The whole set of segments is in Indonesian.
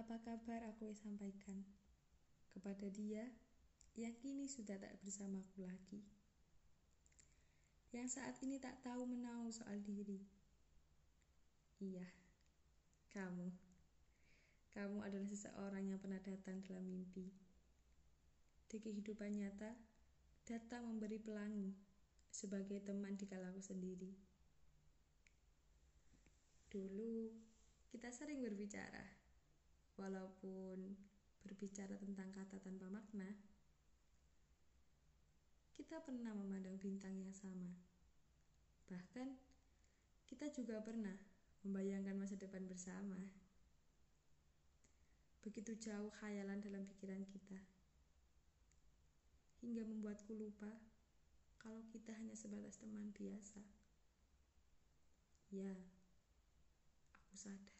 Apa kabar aku sampaikan kepada dia yang kini sudah tak bersamaku lagi. Yang saat ini tak tahu menau soal diri. Iya, kamu. Kamu adalah seseorang yang pernah datang dalam mimpi. Di kehidupan nyata, datang memberi pelangi sebagai teman di kalaku sendiri. Dulu kita sering berbicara, walaupun berbicara tentang kata tanpa makna. Kita pernah memandang bintang yang sama. Bahkan, kita juga pernah membayangkan masa depan bersama. Begitu jauh khayalan dalam pikiran kita, hingga membuatku lupa kalau kita hanya sebatas teman biasa. Ya, Aku sadar,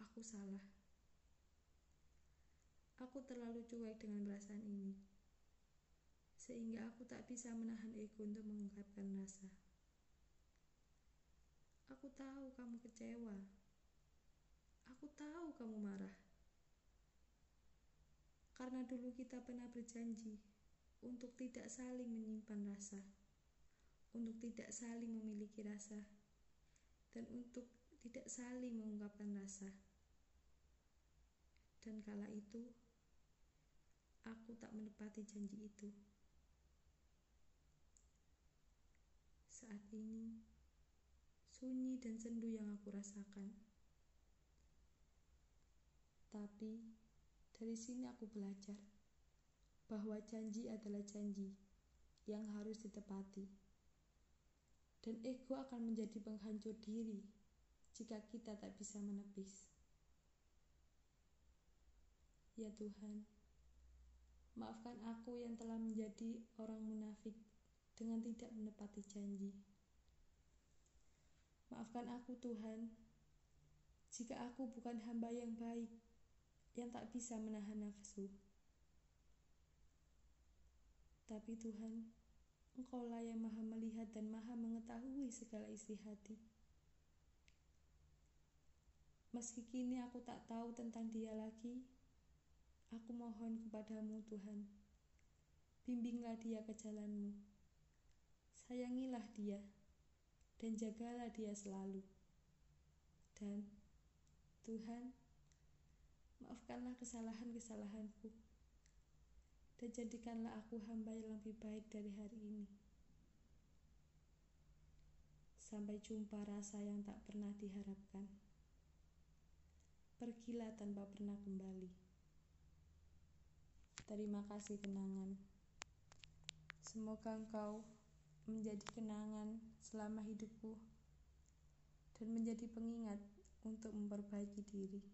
aku salah. Aku terlalu cuek dengan perasaan ini, sehingga aku tak bisa menahan ego untuk mengungkapkan rasa. Aku tahu kamu kecewa. Aku tahu kamu marah. Karena dulu kita pernah berjanji untuk tidak saling menyimpan rasa, untuk tidak saling memiliki rasa, dan untuk tidak saling mengungkapkan rasa. Dan kala itu, aku tak menepati janji itu. Saat ini, sunyi dan sendu yang aku rasakan. Tapi, dari sini aku belajar bahwa janji adalah janji yang harus ditepati. Dan ego akan menjadi penghancur diri jika kita tak bisa menepis. Ya Tuhan, maafkan aku yang telah menjadi orang munafik dengan tidak menepati janji. Maafkan aku Tuhan, jika aku bukan hamba yang baik, yang tak bisa menahan nafsu. Tapi Tuhan, Engkaulah yang maha melihat dan maha mengetahui segala isi hati. Meski kini aku tak tahu tentang dia lagi, aku mohon kepadamu Tuhan, bimbinglah dia ke jalanmu. Sayangilah dia, dan jagalah dia selalu. Dan Tuhan, maafkanlah kesalahan-kesalahanku, dan jadikanlah aku hamba yang lebih baik dari hari ini. Sampai jumpa rasa yang tak pernah diharapkan pergilah tanpa pernah kembali. Terima kasih kenangan. Semoga engkau menjadi kenangan selama hidupku dan menjadi pengingat untuk memperbaiki diri.